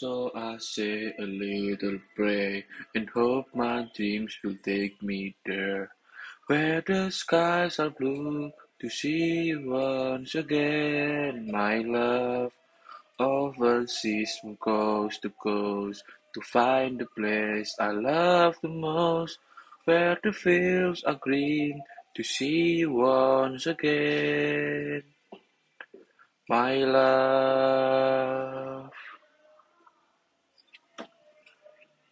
So I say a little prayer and hope my dreams will take me there, where the skies are blue, to see you once again, my love. Overseas from coast to coast, to find the place I love the most, where the fields are green, to see you once again, my love.